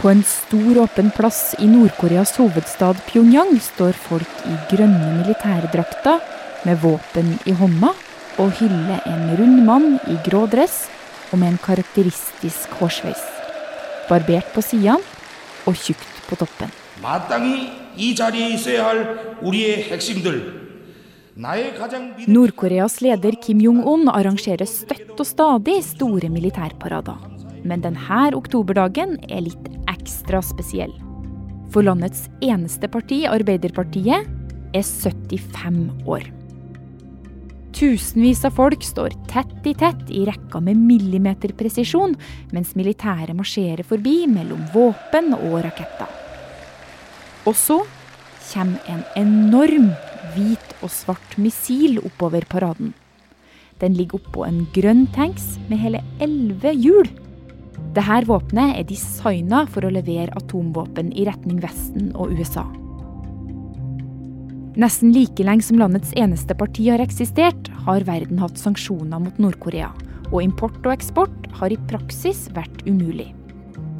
På en stor, åpen plass i Nord-Koreas hovedstad Pyongyang står folk i grønne militærdrakter med våpen i hånda og hyller en rund mann i grå dress og med en karakteristisk hårsveis. Barbert på sidene og tjukt på toppen. Nord-Koreas leder Kim Jong-un arrangerer støtt og stadig store militærparader. Men denne oktoberdagen er litt ekstra spesiell. For landets eneste parti, Arbeiderpartiet, er 75 år. Tusenvis av folk står tett i tett i rekka med millimeterpresisjon, mens militæret marsjerer forbi mellom våpen og raketter. Og så kommer en enorm hvit og svart missil oppover paraden. Den ligger oppå en grønn tanks med hele elleve hjul. Dette våpenet er designa for å levere atomvåpen i retning Vesten og USA. Nesten like lenge som landets eneste parti har eksistert, har verden hatt sanksjoner mot Nord-Korea. Og import og eksport har i praksis vært umulig.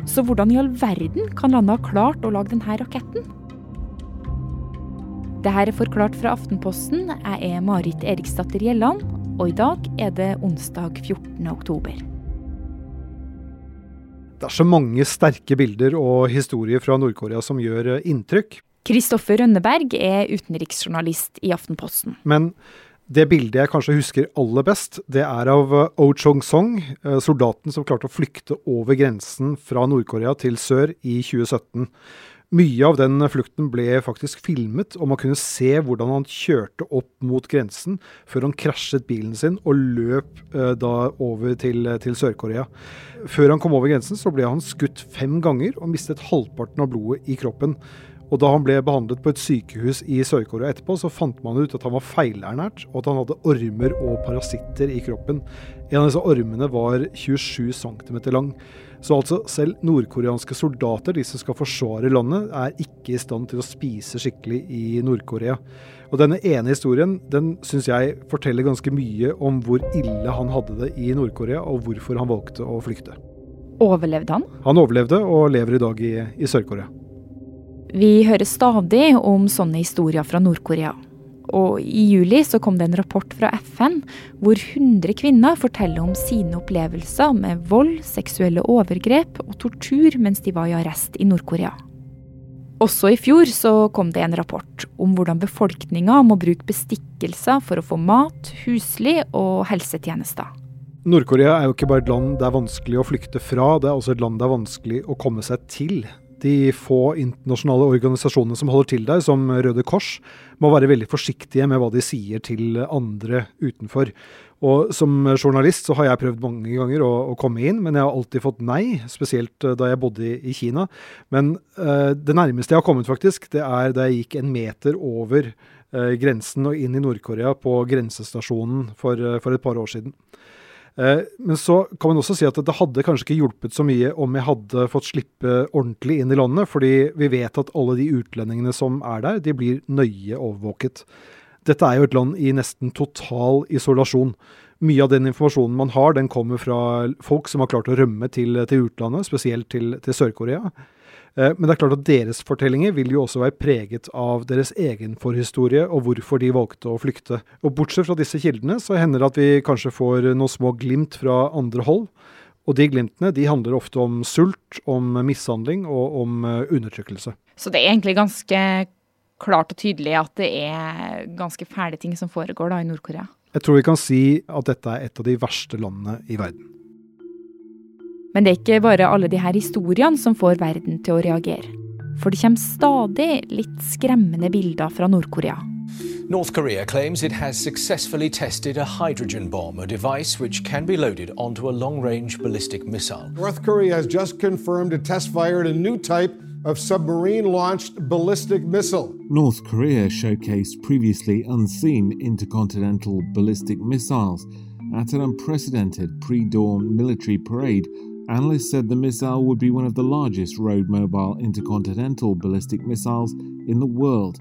Så hvordan i all verden kan landet ha klart å lage denne raketten? Dette er forklart fra Aftenposten. Jeg er Marit Eriksdatter Gjelland, og i dag er det onsdag 14. oktober. Det er så mange sterke bilder og historier fra Nord-Korea som gjør eh, inntrykk. Kristoffer Rønneberg er utenriksjournalist i Aftenposten. Men det bildet jeg kanskje husker aller best, det er av eh, Oh Chong-song, eh, soldaten som klarte å flykte over grensen fra Nord-Korea til sør i 2017. Mye av den flukten ble faktisk filmet, og man kunne se hvordan han kjørte opp mot grensen før han krasjet bilen sin og løp eh, da over til, til Sør-Korea. Før han kom over grensen, så ble han skutt fem ganger og mistet halvparten av blodet i kroppen. Og da han ble behandlet på et sykehus i Sør-Korea etterpå, så fant man ut at han var feilernært, og at han hadde ormer og parasitter i kroppen. En av disse ormene var 27 cm lang. Så altså, selv nordkoreanske soldater, de som skal forsvare landet, er ikke i stand til å spise skikkelig i Nord-Korea. Og denne ene historien den syns jeg forteller ganske mye om hvor ille han hadde det i Nord-Korea, og hvorfor han valgte å flykte. Overlevde han? Han overlevde, og lever i dag i, i Sør-Korea. Vi hører stadig om sånne historier fra Nord-Korea. Og i juli så kom det en rapport fra FN hvor 100 kvinner forteller om sine opplevelser med vold, seksuelle overgrep og tortur mens de var i arrest i Nord-Korea. Også i fjor så kom det en rapport om hvordan befolkninga må bruke bestikkelser for å få mat, husly og helsetjenester. Nord-Korea er jo ikke bare et land det er vanskelig å flykte fra, det er også et land det er vanskelig å komme seg til. De få internasjonale organisasjonene som holder til der, som Røde Kors, må være veldig forsiktige med hva de sier til andre utenfor. Og Som journalist så har jeg prøvd mange ganger å, å komme inn, men jeg har alltid fått nei. Spesielt uh, da jeg bodde i, i Kina. Men uh, det nærmeste jeg har kommet, faktisk, det er da jeg gikk en meter over uh, grensen og inn i Nord-Korea på grensestasjonen for, for et par år siden. Eh, men så kan man også si at det hadde kanskje ikke hjulpet så mye om jeg hadde fått slippe ordentlig inn i landet, fordi vi vet at alle de utlendingene som er der, de blir nøye overvåket. Dette er jo et land i nesten total isolasjon. Mye av den informasjonen man har, den kommer fra folk som har klart å rømme til, til utlandet, spesielt til, til Sør-Korea. Eh, men det er klart at deres fortellinger vil jo også være preget av deres egen forhistorie og hvorfor de valgte å flykte. Og bortsett fra disse kildene, så hender det at vi kanskje får noen små glimt fra andre hold. Og de glimtene de handler ofte om sult, om mishandling og om eh, undertrykkelse. Så det er egentlig ganske klart og tydelig at det er ganske fæle ting som foregår da i Nord-Korea? Jeg tror vi kan si at dette er et av de verste landene i verden. Men det er ikke bare alle de her historiene som får verden til å reagere. For det kommer stadig litt skremmende bilder fra Nord-Korea. North Korea claims it has successfully tested a hydrogen bomb, a device which can be loaded onto a long range ballistic missile. North Korea has just confirmed det test fired a new type of submarine launched ballistic missile. North Korea showcased previously unseen intercontinental ballistic missiles at an unprecedented pre dawn military parade Analysts said the missile would be one of the largest road mobile intercontinental ballistic missiles in the world.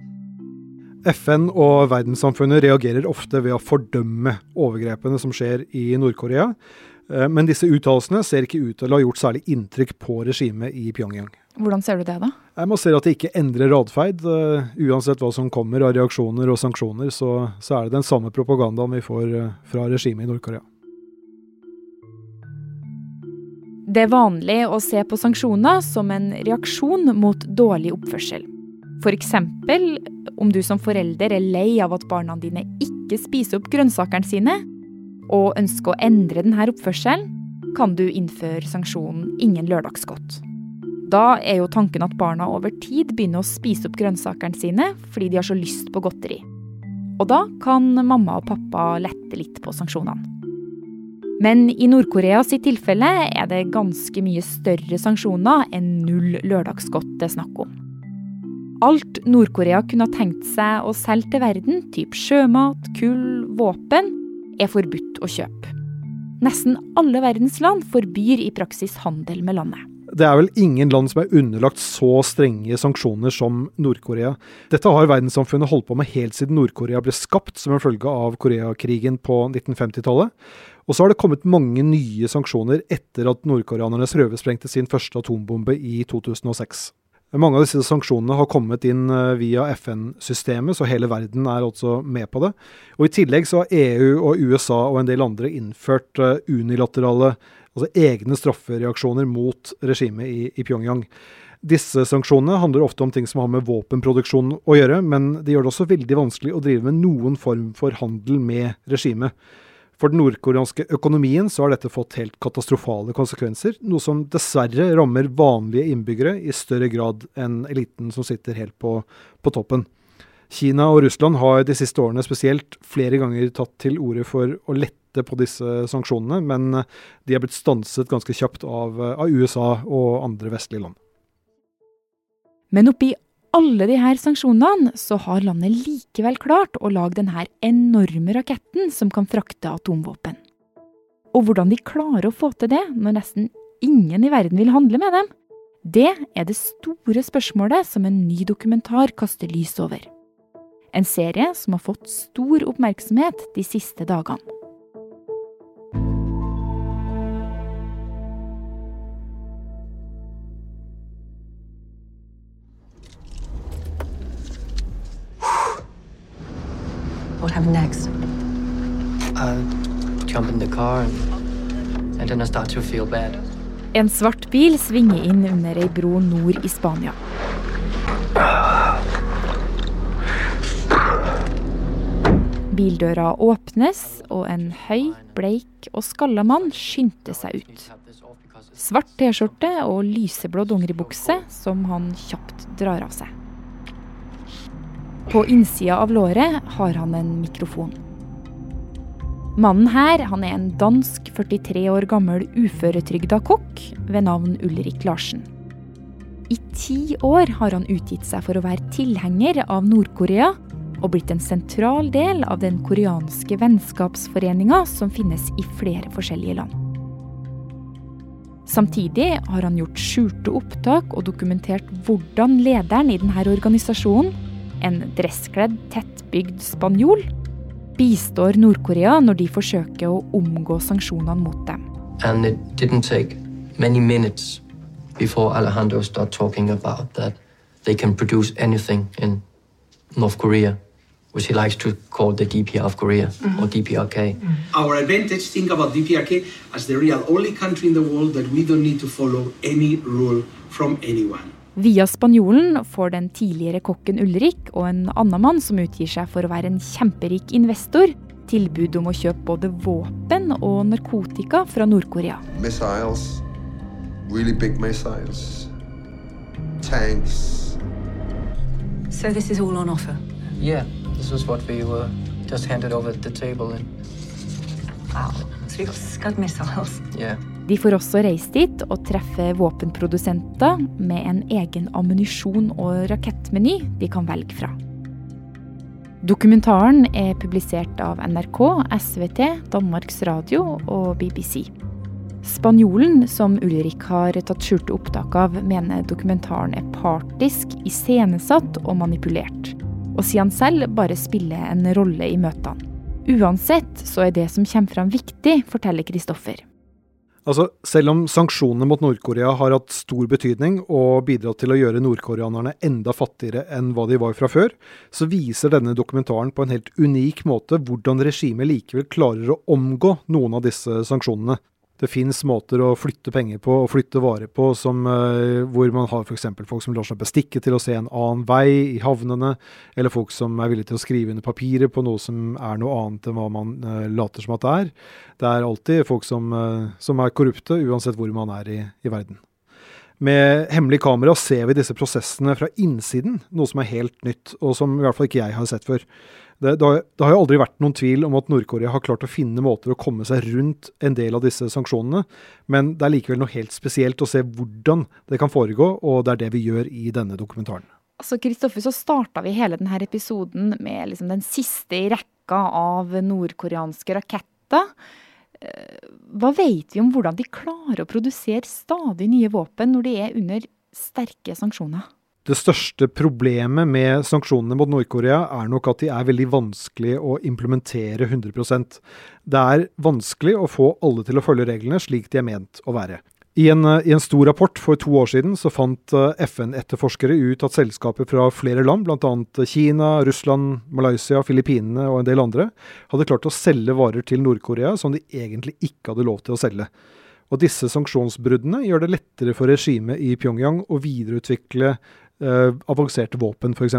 FN og verdenssamfunnet reagerer ofte ved å fordømme overgrepene som skjer i Nord-Korea. Eh, men disse uttalelsene ser ikke ut til å ha gjort særlig inntrykk på regimet i Pyongyang. Hvordan ser du det, da? Jeg må se at det ikke endrer atferd. Uh, uansett hva som kommer av reaksjoner og sanksjoner, så, så, er det den samme propagandaen vi får fra regimet i Nord-Korea. Det er vanlig å se på sanksjoner som en reaksjon mot dårlig oppførsel. F.eks. om du som forelder er lei av at barna dine ikke spiser opp grønnsakene sine, og ønsker å endre denne oppførselen, kan du innføre sanksjonen 'ingen lørdagsgodt'. Da er jo tanken at barna over tid begynner å spise opp grønnsakene sine fordi de har så lyst på godteri. Og da kan mamma og pappa lette litt på sanksjonene. Men i Nord-Korea tilfelle er det ganske mye større sanksjoner enn null lørdagsgodt det er snakk om. Alt Nord-Korea kunne ha tenkt seg å selge til verden, typ sjømat, kull, våpen, er forbudt å kjøpe. Nesten alle verdens land forbyr i praksis handel med landet. Det er vel ingen land som er underlagt så strenge sanksjoner som Nord-Korea. Dette har verdenssamfunnet holdt på med helt siden Nord-Korea ble skapt som en følge av Koreakrigen på 1950-tallet. Og så har det kommet mange nye sanksjoner etter at nordkoreanerne prøvesprengte sin første atombombe i 2006. Mange av disse sanksjonene har kommet inn eh, via FN-systemet, så hele verden er altså med på det. Og I tillegg så har EU og USA og en del andre innført unilaterale unilaterale, altså egne straffereaksjoner mot regimet i, i Pyongyang. Disse sanksjonene handler ofte om ting som har med våpenproduksjon å gjøre, men det gjør det også veldig vanskelig å drive med noen form for handel med regimet. For den nordkoreanske økonomien så har dette fått helt katastrofale konsekvenser, noe som dessverre rammer vanlige innbyggere i større grad enn eliten som sitter helt på, på toppen. Kina og Russland har de siste årene spesielt flere ganger tatt til orde for å lette på disse sanksjonene, men de er blitt stanset ganske kjapt av, av USA og andre vestlige land. Men oppi alle de her sanksjonene, så har landet likevel klart å lage denne enorme raketten som kan frakte atomvåpen. Og hvordan de klarer å få til det når nesten ingen i verden vil handle med dem, det er det store spørsmålet som en ny dokumentar kaster lys over. En serie som har fått stor oppmerksomhet de siste dagene. What happened next? I jump in the car and, and then I start to feel bad. En svart bil svinger inn under ei bro nord i Spania. Bildøra åpnes, og en høy, bleik og skalla mann skyndte seg ut. Svart T-skjorte og lyseblå dongeribukse som han kjapt drar av seg. På innsida av låret har han en mikrofon. Mannen her han er en dansk 43 år gammel uføretrygda kokk ved navn Ulrik Larsen. I ti år har han utgitt seg for å være tilhenger av Nord-Korea og blitt en sentral del av den koreanske vennskapsforeninga som finnes i flere forskjellige land. Samtidig har han gjort skjulte opptak og dokumentert hvordan lederen i denne organisasjonen en dresskledd, tettbygd spanjol, bistår Nord-Korea når de forsøker å omgå sanksjonene mot dem. And it didn't take many minutes before Alejandro started talking about that they can produce anything in North Korea, which he likes to call the DPR of Korea mm -hmm. or DPRK. Mm -hmm. Our advantage, think about DPRK as the real only country in the world that we don't need to follow any rule from anyone. Via spanjolen får den tidligere kokken Ulrik og en annen mann som utgir seg for å være en kjemperik investor, tilbud om å kjøpe både våpen og narkotika fra Nord-Korea. Missiles, really big missiles, tanks. So this is all on offer? Yeah, this was what we were just handed over at the table. And... Wow, so we got Scud missiles? Yeah. De får også reise dit og treffe våpenprodusenter med en egen ammunisjon- og rakettmeny de kan velge fra. Dokumentaren er publisert av NRK, SVT, Danmarks Radio og BBC. Spanjolen som Ulrik har tatt skjulte opptak av, mener dokumentaren er partisk, iscenesatt og manipulert. Og sier han selv bare spiller en rolle i møtene. Uansett så er det som kommer fram viktig, forteller Kristoffer. Altså, Selv om sanksjonene mot Nord-Korea har hatt stor betydning og bidratt til å gjøre nordkoreanerne enda fattigere enn hva de var fra før, så viser denne dokumentaren på en helt unik måte hvordan regimet likevel klarer å omgå noen av disse sanksjonene det fins måter å flytte penger på og flytte varer på som, uh, hvor man har f.eks. folk som lar seg bestikke til å se en annen vei i havnene, eller folk som er villige til å skrive under papiret på noe som er noe annet enn hva man uh, later som at det er. Det er alltid folk som, uh, som er korrupte, uansett hvor man er i, i verden. Med hemmelig kamera ser vi disse prosessene fra innsiden, noe som er helt nytt, og som i hvert fall ikke jeg har sett før. Det, det, har, det, har, jo aldri vært noen tvil om at Nord-Korea har klart å finne måter å komme seg rundt en del av disse sanksjonene, men det er likevel noe helt spesielt å se hvordan det kan foregå, og det er det vi gjør i denne dokumentaren. Altså, Kristoffer, så starta vi hele denne episoden med liksom den siste i rekka av nordkoreanske raketter. Eh, hva vet vi om hvordan de klarer å produsere stadig nye våpen når de er under sterke sanksjoner? Det største problemet med sanksjonene mot Nord-Korea er nok at de er veldig vanskelig å implementere 100% Det er vanskelig å få alle til å følge reglene slik de er ment å være. I en, I en, stor rapport for to år siden så fant eh, FN-etterforskere ut at selskaper fra flere land, bl.a. Kina, Russland, Malaysia, Filippinene og en del andre, hadde klart å selge varer til Nord-Korea som de egentlig ikke hadde lov til å selge. Og disse sanksjonsbruddene gjør det lettere for regimet i Pyongyang å videreutvikle avanserte våpen, f.eks.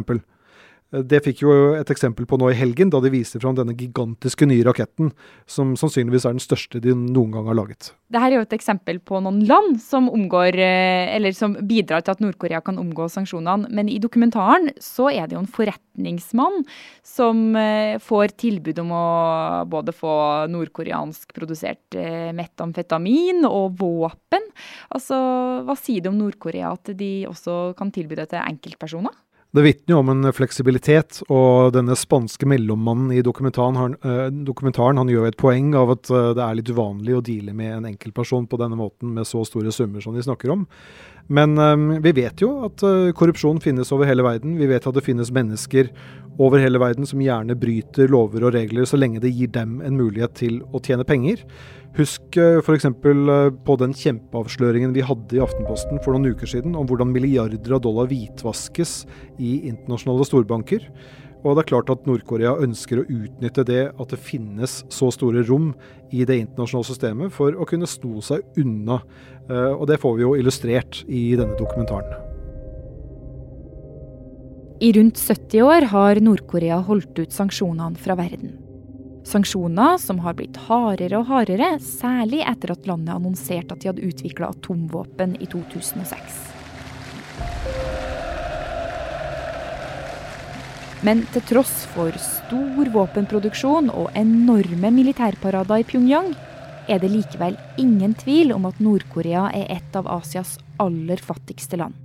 Det fikk jo et eksempel på nå i helgen, da de viste fram denne gigantiske nye raketten, som sannsynligvis er den største de noen gang har laget. Dette er jo et eksempel på noen land som, omgår, eh, som bidrar til at Nord-Korea kan omgå sanksjonene. Men i dokumentaren så er det jo en forretningsmann som eh, får tilbud om å både få nordkoreansk produsert eh, metamfetamin og våpen. Altså, Hva sier det om Nord-Korea at de også kan tilby det til enkeltpersoner? Det vitner jo om en fleksibilitet, og denne spanske mellommannen i dokumentaren, han, uh, dokumentaren, han gjør et poeng av at uh, det er litt uvanlig å deale med en enkeltperson på denne måten med så store summer som de snakker om. Men um, vi vet jo at uh, korrupsjon finnes over hele verden. Vi vet at det finnes mennesker over hele verden som gjerne bryter lover og regler så lenge det gir dem en mulighet til å tjene penger. Husk eh, f.eks. Eh, på den kjempeavsløringen vi hadde i Aftenposten for noen uker siden om hvordan milliarder av dollar hvitvaskes i internasjonale storbanker. Og det er klart at Nord-Korea ønsker å utnytte det at det finnes så store rom i det internasjonale systemet for å kunne sno seg unna. Eh, og det får vi jo illustrert i denne dokumentaren. I rundt 70 år har Nord-Korea holdt ut sanksjonene fra verden. Sanksjoner som har blitt hardere og hardere, særlig etter at landet annonserte at de hadde utvikla atomvåpen i 2006. Men til tross for stor våpenproduksjon og enorme militærparader i Pyongyang, er det likevel ingen tvil om at Nord-Korea er et av Asias aller fattigste land.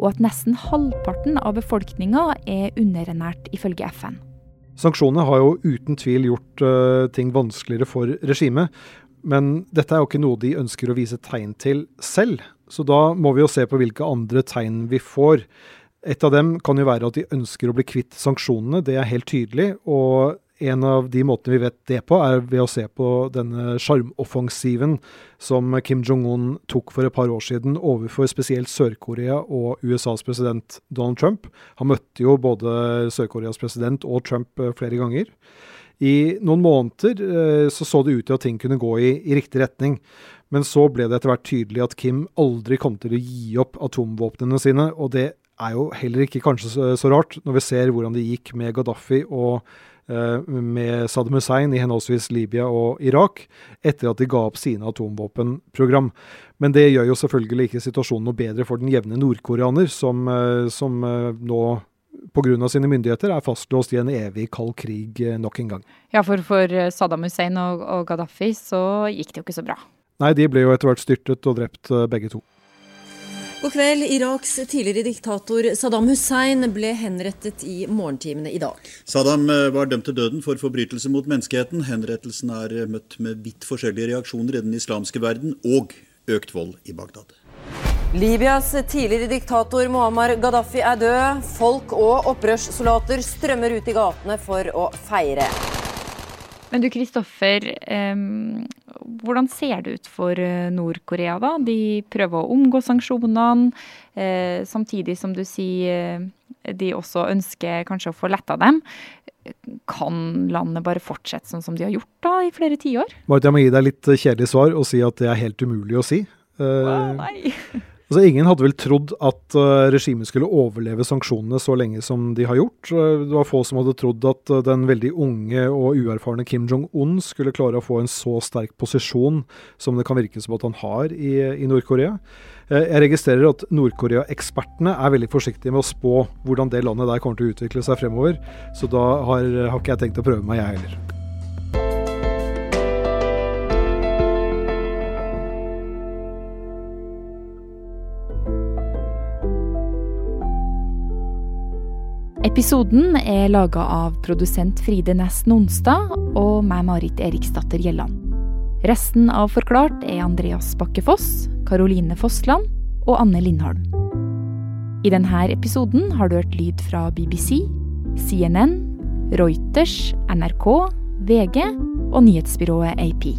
Og at nesten halvparten av befolkninga er underernært, ifølge FN. Sanksjonene har jo uten tvil gjort uh, ting vanskeligere for regimet. Men dette er jo ikke noe de ønsker å vise tegn til selv. Så da må vi jo se på hvilke andre tegn vi får. Et av dem kan jo være at de ønsker å bli kvitt sanksjonene, det er helt tydelig. Og en av de måtene vi vet det på, er ved å se på denne sjarmoffensiven som Kim Jong-un tok for et par år siden overfor spesielt Sør-Korea og USAs president Donald Trump. Han møtte jo både Sør-Koreas president og Trump eh, flere ganger. I noen måneder eh, så, så det ut til at ting kunne gå i, i riktig retning. Men så ble det etter hvert tydelig at Kim aldri kom til å gi opp atomvåpnene sine. Og det er jo heller ikke kanskje så, så rart, når vi ser hvordan det gikk med Gaddafi og Eh, med Saddam Hussein i henholdsvis Libya og Irak, etter at de ga opp sine atomvåpenprogram. Men det gjør jo selvfølgelig ikke situasjonen noe bedre for den jevne nordkoreaner, som, eh, som eh, nå pga. sine myndigheter er fastlåst i en evig kald krig nok en gang. Ja, for for Saddam Hussein og, og Gaddafi så gikk det jo ikke så bra. Nei, de ble jo etter hvert styrtet og drept begge to. God kveld. Iraks tidligere diktator Saddam Hussein ble henrettet i morgentimene i dag. Saddam eh, var dømt til døden for forbrytelse mot menneskeheten. Henrettelsen er eh, møtt med vidt forskjellige reaksjoner i den islamske verden, og økt vold i Bagdad. Libyas tidligere diktator Muammar Gaddafi er død. Folk og opprørssoldater strømmer ut i gatene for å feire. Men du Kristoffer, hvordan ser det ut for eh, Nord-Korea, da? De prøver å omgå sanksjonene, eh, samtidig som du sier eh, de også ønsker kanskje å få letta dem. Kan landet bare fortsette sånn som de har gjort da i flere tiår? Marit, jeg må gi deg litt kjedelig svar og si at det er helt umulig å si. Uh, nei. Altså, ingen hadde vel trodd at uh, regimet skulle overleve sanksjonene så lenge som de har gjort. Uh, det var få som hadde trodd at uh, den veldig unge og uerfarne Kim Jong-un skulle klare å få en så sterk posisjon som det kan virke som at han har i, i Nord-Korea. jeg registrerer at Nord-Korea-ekspertene er veldig forsiktige med å spå hvordan det landet der kommer til å utvikle seg fremover, så da har, har ikke jeg tenkt å prøve meg, jeg heller. Episoden er laga av produsent Fride Næss Nonstad og meg, Marit Eriksdatter Gjelland. Resten av Forklart er Andreas Bakke Foss, Karoline Fossland og Anne Lindholm. I denne episoden har du hørt lyd fra BBC, CNN, Reuters, NRK, VG og nyhetsbyrået AP.